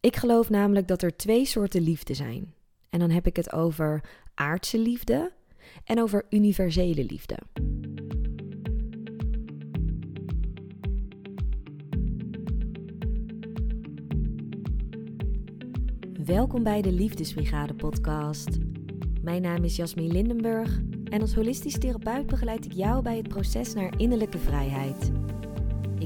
Ik geloof namelijk dat er twee soorten liefde zijn. En dan heb ik het over aardse liefde en over universele liefde. Welkom bij de Liefdesbrigade podcast. Mijn naam is Jasmin Lindenburg en als holistisch therapeut begeleid ik jou bij het proces naar innerlijke vrijheid.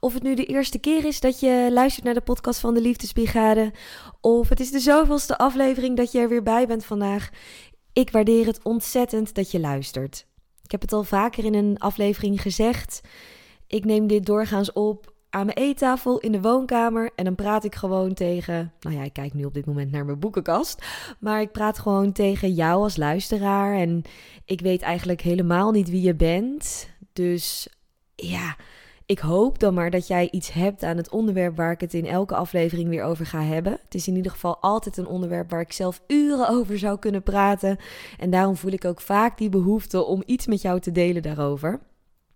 Of het nu de eerste keer is dat je luistert naar de podcast van de Liefdesbrigade, of het is de zoveelste aflevering dat je er weer bij bent vandaag. Ik waardeer het ontzettend dat je luistert. Ik heb het al vaker in een aflevering gezegd. Ik neem dit doorgaans op aan mijn eettafel in de woonkamer en dan praat ik gewoon tegen. Nou ja, ik kijk nu op dit moment naar mijn boekenkast. Maar ik praat gewoon tegen jou als luisteraar. En ik weet eigenlijk helemaal niet wie je bent. Dus ja, ik hoop dan maar dat jij iets hebt aan het onderwerp waar ik het in elke aflevering weer over ga hebben. Het is in ieder geval altijd een onderwerp waar ik zelf uren over zou kunnen praten. En daarom voel ik ook vaak die behoefte om iets met jou te delen daarover.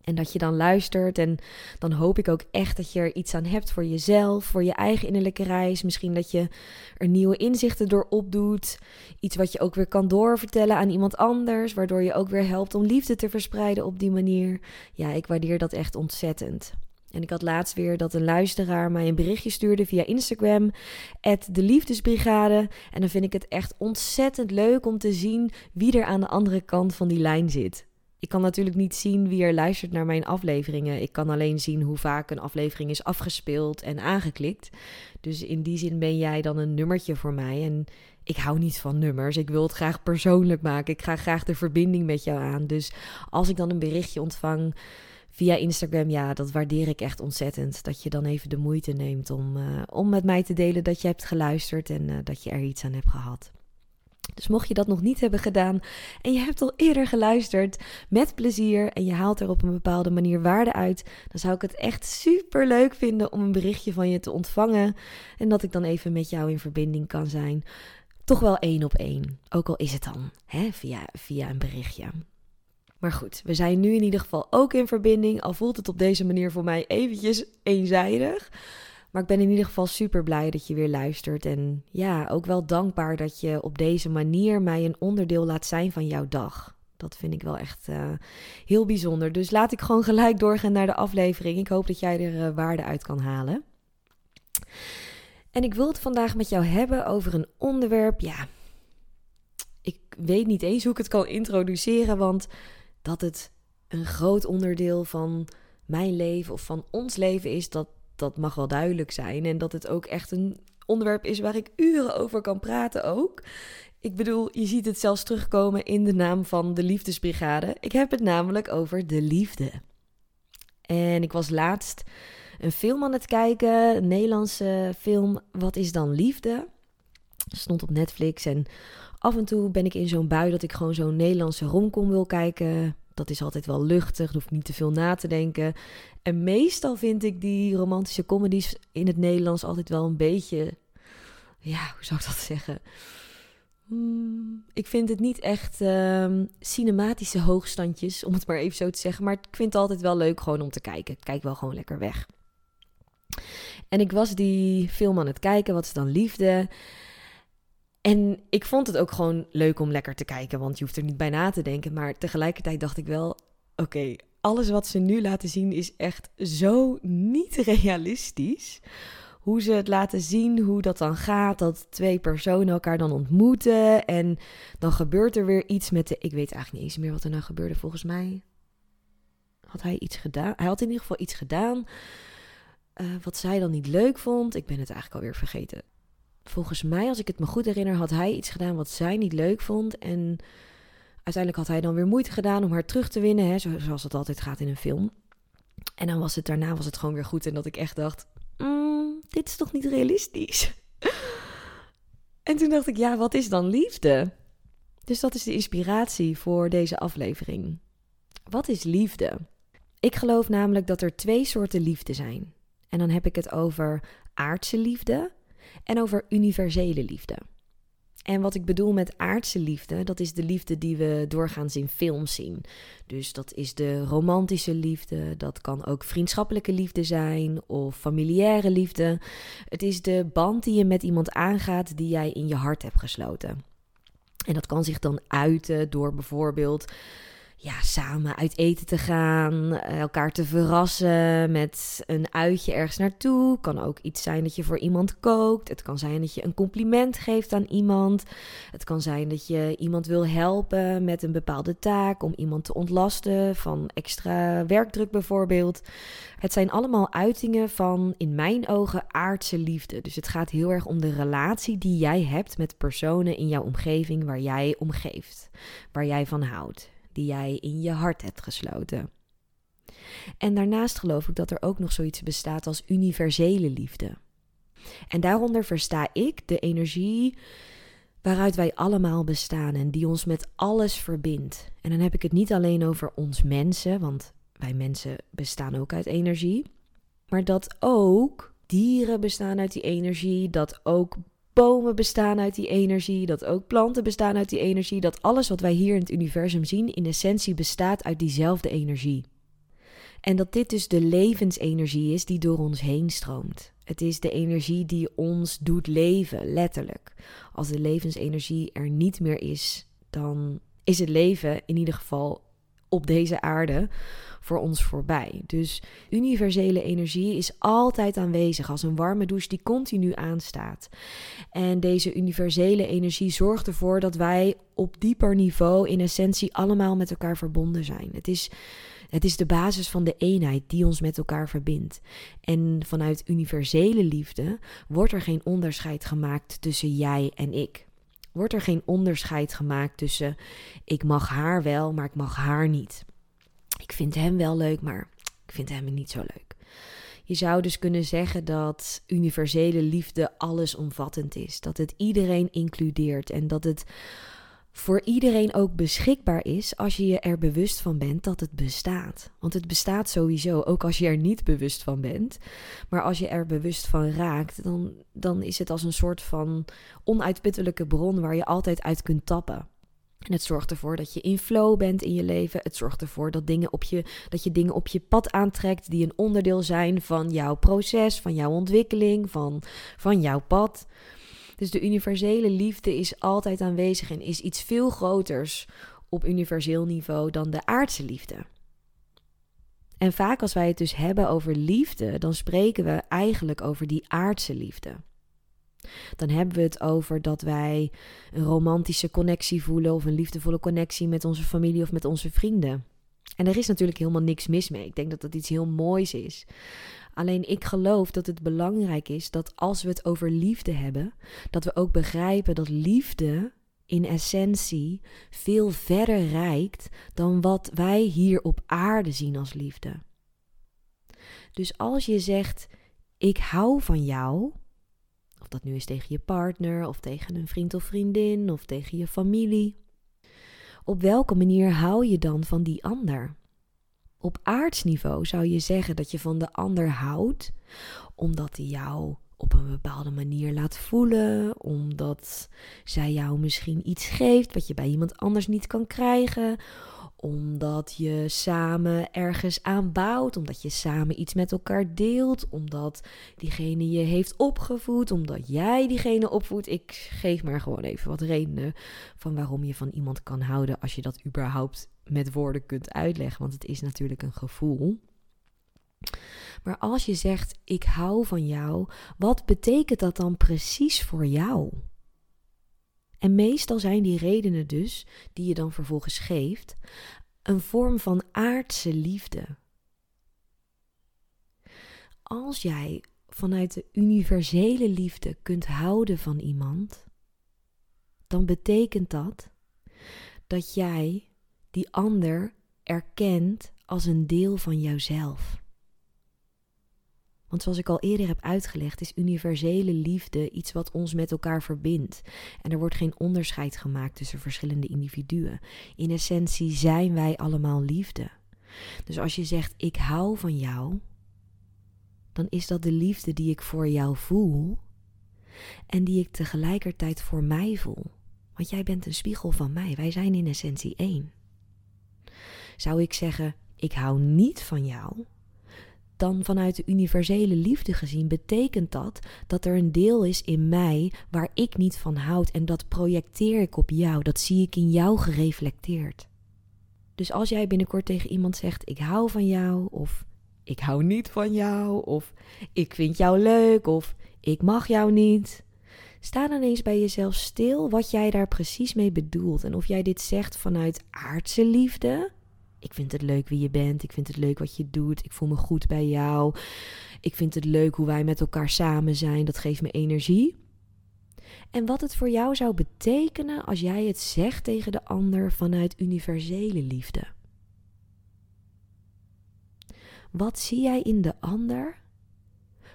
En dat je dan luistert. En dan hoop ik ook echt dat je er iets aan hebt voor jezelf, voor je eigen innerlijke reis. Misschien dat je er nieuwe inzichten door opdoet. Iets wat je ook weer kan doorvertellen aan iemand anders. Waardoor je ook weer helpt om liefde te verspreiden op die manier. Ja, ik waardeer dat echt ontzettend. En ik had laatst weer dat een luisteraar mij een berichtje stuurde via Instagram, de Liefdesbrigade. En dan vind ik het echt ontzettend leuk om te zien wie er aan de andere kant van die lijn zit. Ik kan natuurlijk niet zien wie er luistert naar mijn afleveringen. Ik kan alleen zien hoe vaak een aflevering is afgespeeld en aangeklikt. Dus in die zin ben jij dan een nummertje voor mij. En ik hou niet van nummers. Ik wil het graag persoonlijk maken. Ik ga graag de verbinding met jou aan. Dus als ik dan een berichtje ontvang via Instagram, ja, dat waardeer ik echt ontzettend. Dat je dan even de moeite neemt om, uh, om met mij te delen dat je hebt geluisterd en uh, dat je er iets aan hebt gehad. Dus mocht je dat nog niet hebben gedaan en je hebt al eerder geluisterd met plezier en je haalt er op een bepaalde manier waarde uit, dan zou ik het echt super leuk vinden om een berichtje van je te ontvangen en dat ik dan even met jou in verbinding kan zijn. Toch wel één op één, ook al is het dan hè, via, via een berichtje. Maar goed, we zijn nu in ieder geval ook in verbinding, al voelt het op deze manier voor mij eventjes eenzijdig. Maar ik ben in ieder geval super blij dat je weer luistert. En ja, ook wel dankbaar dat je op deze manier mij een onderdeel laat zijn van jouw dag. Dat vind ik wel echt uh, heel bijzonder. Dus laat ik gewoon gelijk doorgaan naar de aflevering. Ik hoop dat jij er uh, waarde uit kan halen. En ik wil het vandaag met jou hebben over een onderwerp. Ja, ik weet niet eens hoe ik het kan introduceren, want dat het een groot onderdeel van mijn leven of van ons leven is, dat dat mag wel duidelijk zijn. En dat het ook echt een onderwerp is waar ik uren over kan praten ook. Ik bedoel, je ziet het zelfs terugkomen in de naam van de Liefdesbrigade. Ik heb het namelijk over de liefde. En ik was laatst een film aan het kijken, een Nederlandse film. Wat is dan liefde? Stond op Netflix en af en toe ben ik in zo'n bui dat ik gewoon zo'n Nederlandse romcom wil kijken dat is altijd wel luchtig, hoef niet te veel na te denken. En meestal vind ik die romantische comedies in het Nederlands altijd wel een beetje, ja, hoe zou ik dat zeggen? Hmm, ik vind het niet echt uh, cinematische hoogstandjes, om het maar even zo te zeggen. Maar ik vind het altijd wel leuk gewoon om te kijken. Ik kijk wel gewoon lekker weg. En ik was die film aan het kijken, wat is dan liefde? En ik vond het ook gewoon leuk om lekker te kijken, want je hoeft er niet bij na te denken. Maar tegelijkertijd dacht ik wel: oké, alles wat ze nu laten zien is echt zo niet realistisch. Hoe ze het laten zien, hoe dat dan gaat, dat twee personen elkaar dan ontmoeten. En dan gebeurt er weer iets met de. Ik weet eigenlijk niet eens meer wat er nou gebeurde. Volgens mij had hij iets gedaan. Hij had in ieder geval iets gedaan. Uh, wat zij dan niet leuk vond. Ik ben het eigenlijk alweer vergeten volgens mij, als ik het me goed herinner, had hij iets gedaan wat zij niet leuk vond. En uiteindelijk had hij dan weer moeite gedaan om haar terug te winnen, hè, zoals het altijd gaat in een film. En dan was het daarna was het gewoon weer goed. En dat ik echt dacht: mm, dit is toch niet realistisch? En toen dacht ik, ja, wat is dan liefde? Dus dat is de inspiratie voor deze aflevering. Wat is liefde? Ik geloof namelijk dat er twee soorten liefde zijn. En dan heb ik het over aardse liefde en over universele liefde. En wat ik bedoel met aardse liefde, dat is de liefde die we doorgaans in films zien. Dus dat is de romantische liefde, dat kan ook vriendschappelijke liefde zijn of familiaire liefde. Het is de band die je met iemand aangaat die jij in je hart hebt gesloten. En dat kan zich dan uiten door bijvoorbeeld ja, samen uit eten te gaan, eh, elkaar te verrassen met een uitje ergens naartoe. Kan ook iets zijn dat je voor iemand kookt. Het kan zijn dat je een compliment geeft aan iemand. Het kan zijn dat je iemand wil helpen met een bepaalde taak om iemand te ontlasten van extra werkdruk bijvoorbeeld. Het zijn allemaal uitingen van in mijn ogen aardse liefde. Dus het gaat heel erg om de relatie die jij hebt met personen in jouw omgeving waar jij om geeft, waar jij van houdt die jij in je hart hebt gesloten. En daarnaast geloof ik dat er ook nog zoiets bestaat als universele liefde. En daaronder versta ik de energie waaruit wij allemaal bestaan en die ons met alles verbindt. En dan heb ik het niet alleen over ons mensen, want wij mensen bestaan ook uit energie, maar dat ook dieren bestaan uit die energie, dat ook bomen bestaan uit die energie, dat ook planten bestaan uit die energie, dat alles wat wij hier in het universum zien in essentie bestaat uit diezelfde energie. En dat dit dus de levensenergie is die door ons heen stroomt. Het is de energie die ons doet leven, letterlijk. Als de levensenergie er niet meer is, dan is het leven in ieder geval op deze aarde voor ons voorbij. Dus universele energie is altijd aanwezig als een warme douche die continu aanstaat. En deze universele energie zorgt ervoor dat wij op dieper niveau in essentie allemaal met elkaar verbonden zijn. Het is het is de basis van de eenheid die ons met elkaar verbindt. En vanuit universele liefde wordt er geen onderscheid gemaakt tussen jij en ik. Wordt er geen onderscheid gemaakt tussen ik mag haar wel, maar ik mag haar niet. Ik vind hem wel leuk, maar ik vind hem niet zo leuk. Je zou dus kunnen zeggen dat universele liefde allesomvattend is. Dat het iedereen includeert en dat het voor iedereen ook beschikbaar is als je je er bewust van bent dat het bestaat. Want het bestaat sowieso, ook als je er niet bewust van bent. Maar als je er bewust van raakt, dan, dan is het als een soort van onuitputtelijke bron waar je altijd uit kunt tappen. En het zorgt ervoor dat je in flow bent in je leven. Het zorgt ervoor dat, dingen op je, dat je dingen op je pad aantrekt die een onderdeel zijn van jouw proces, van jouw ontwikkeling, van, van jouw pad. Dus de universele liefde is altijd aanwezig en is iets veel groters op universeel niveau dan de aardse liefde. En vaak als wij het dus hebben over liefde, dan spreken we eigenlijk over die aardse liefde. Dan hebben we het over dat wij een romantische connectie voelen of een liefdevolle connectie met onze familie of met onze vrienden. En er is natuurlijk helemaal niks mis mee. Ik denk dat dat iets heel moois is. Alleen ik geloof dat het belangrijk is dat als we het over liefde hebben, dat we ook begrijpen dat liefde in essentie veel verder reikt dan wat wij hier op aarde zien als liefde. Dus als je zegt: Ik hou van jou, of dat nu is tegen je partner, of tegen een vriend of vriendin, of tegen je familie. Op welke manier hou je dan van die ander? Op aardsniveau zou je zeggen dat je van de ander houdt, omdat hij jou op een bepaalde manier laat voelen, omdat zij jou misschien iets geeft wat je bij iemand anders niet kan krijgen, omdat je samen ergens aan bouwt, omdat je samen iets met elkaar deelt, omdat diegene je heeft opgevoed, omdat jij diegene opvoedt. Ik geef maar gewoon even wat redenen van waarom je van iemand kan houden als je dat überhaupt met woorden kunt uitleggen, want het is natuurlijk een gevoel. Maar als je zegt ik hou van jou, wat betekent dat dan precies voor jou? En meestal zijn die redenen dus, die je dan vervolgens geeft, een vorm van aardse liefde. Als jij vanuit de universele liefde kunt houden van iemand, dan betekent dat dat jij die ander erkent als een deel van jouzelf. Want zoals ik al eerder heb uitgelegd, is universele liefde iets wat ons met elkaar verbindt. En er wordt geen onderscheid gemaakt tussen verschillende individuen. In essentie zijn wij allemaal liefde. Dus als je zegt: Ik hou van jou, dan is dat de liefde die ik voor jou voel en die ik tegelijkertijd voor mij voel. Want jij bent een spiegel van mij. Wij zijn in essentie één. Zou ik zeggen: Ik hou niet van jou, dan vanuit de universele liefde gezien betekent dat dat er een deel is in mij waar ik niet van houd en dat projecteer ik op jou, dat zie ik in jou gereflecteerd. Dus als jij binnenkort tegen iemand zegt: Ik hou van jou, of ik hou niet van jou, of ik vind jou leuk, of ik mag jou niet. Sta dan eens bij jezelf stil wat jij daar precies mee bedoelt en of jij dit zegt vanuit aardse liefde ik vind het leuk wie je bent. Ik vind het leuk wat je doet. Ik voel me goed bij jou. Ik vind het leuk hoe wij met elkaar samen zijn. Dat geeft me energie. En wat het voor jou zou betekenen als jij het zegt tegen de ander vanuit universele liefde. Wat zie jij in de ander,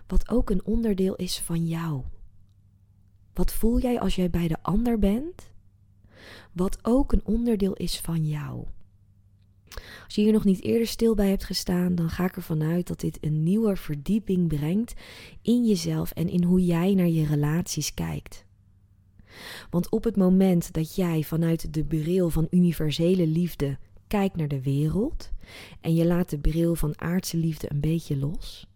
wat ook een onderdeel is van jou? Wat voel jij als jij bij de ander bent, wat ook een onderdeel is van jou? Als je hier nog niet eerder stil bij hebt gestaan, dan ga ik ervan uit dat dit een nieuwe verdieping brengt in jezelf en in hoe jij naar je relaties kijkt. Want op het moment dat jij vanuit de bril van universele liefde kijkt naar de wereld en je laat de bril van aardse liefde een beetje los,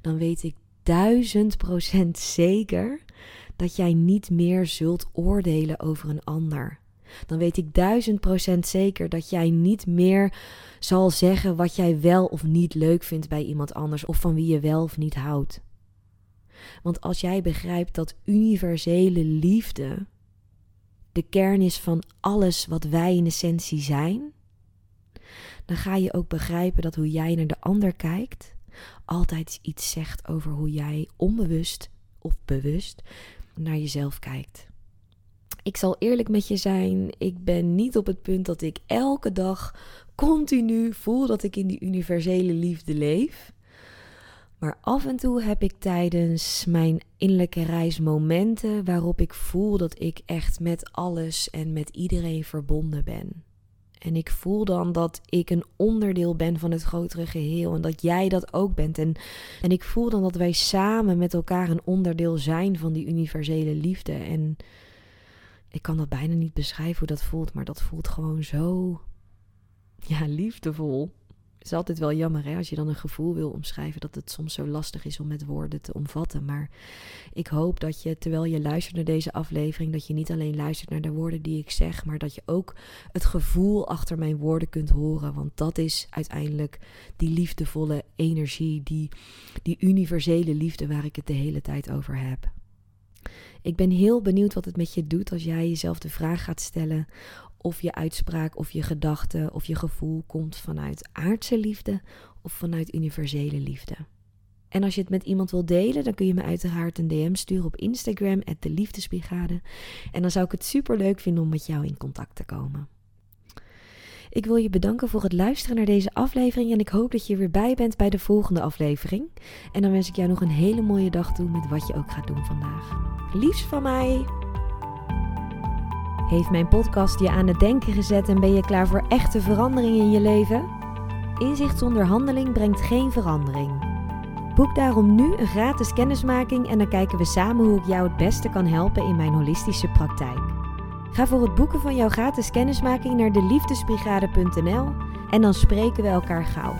dan weet ik duizend procent zeker dat jij niet meer zult oordelen over een ander dan weet ik duizend procent zeker dat jij niet meer zal zeggen wat jij wel of niet leuk vindt bij iemand anders of van wie je wel of niet houdt. Want als jij begrijpt dat universele liefde de kern is van alles wat wij in essentie zijn, dan ga je ook begrijpen dat hoe jij naar de ander kijkt altijd iets zegt over hoe jij onbewust of bewust naar jezelf kijkt. Ik zal eerlijk met je zijn, ik ben niet op het punt dat ik elke dag continu voel dat ik in die universele liefde leef. Maar af en toe heb ik tijdens mijn innerlijke reis momenten waarop ik voel dat ik echt met alles en met iedereen verbonden ben. En ik voel dan dat ik een onderdeel ben van het grotere geheel en dat jij dat ook bent. En, en ik voel dan dat wij samen met elkaar een onderdeel zijn van die universele liefde. En ik kan dat bijna niet beschrijven hoe dat voelt, maar dat voelt gewoon zo, ja, liefdevol. Het is altijd wel jammer hè, als je dan een gevoel wil omschrijven, dat het soms zo lastig is om met woorden te omvatten. Maar ik hoop dat je, terwijl je luistert naar deze aflevering, dat je niet alleen luistert naar de woorden die ik zeg, maar dat je ook het gevoel achter mijn woorden kunt horen. Want dat is uiteindelijk die liefdevolle energie, die, die universele liefde waar ik het de hele tijd over heb. Ik ben heel benieuwd wat het met je doet als jij jezelf de vraag gaat stellen of je uitspraak of je gedachte of je gevoel komt vanuit aardse liefde of vanuit universele liefde. En als je het met iemand wil delen, dan kun je me uiteraard een DM sturen op Instagram, de Liefdesbrigade. En dan zou ik het super leuk vinden om met jou in contact te komen. Ik wil je bedanken voor het luisteren naar deze aflevering en ik hoop dat je weer bij bent bij de volgende aflevering. En dan wens ik jou nog een hele mooie dag toe met wat je ook gaat doen vandaag. Liefs van mij! Heeft mijn podcast je aan het denken gezet en ben je klaar voor echte verandering in je leven? Inzicht zonder handeling brengt geen verandering. Boek daarom nu een gratis kennismaking en dan kijken we samen hoe ik jou het beste kan helpen in mijn holistische praktijk. Ga voor het boeken van jouw gratis kennismaking naar deliefdesbrigade.nl en dan spreken we elkaar gauw.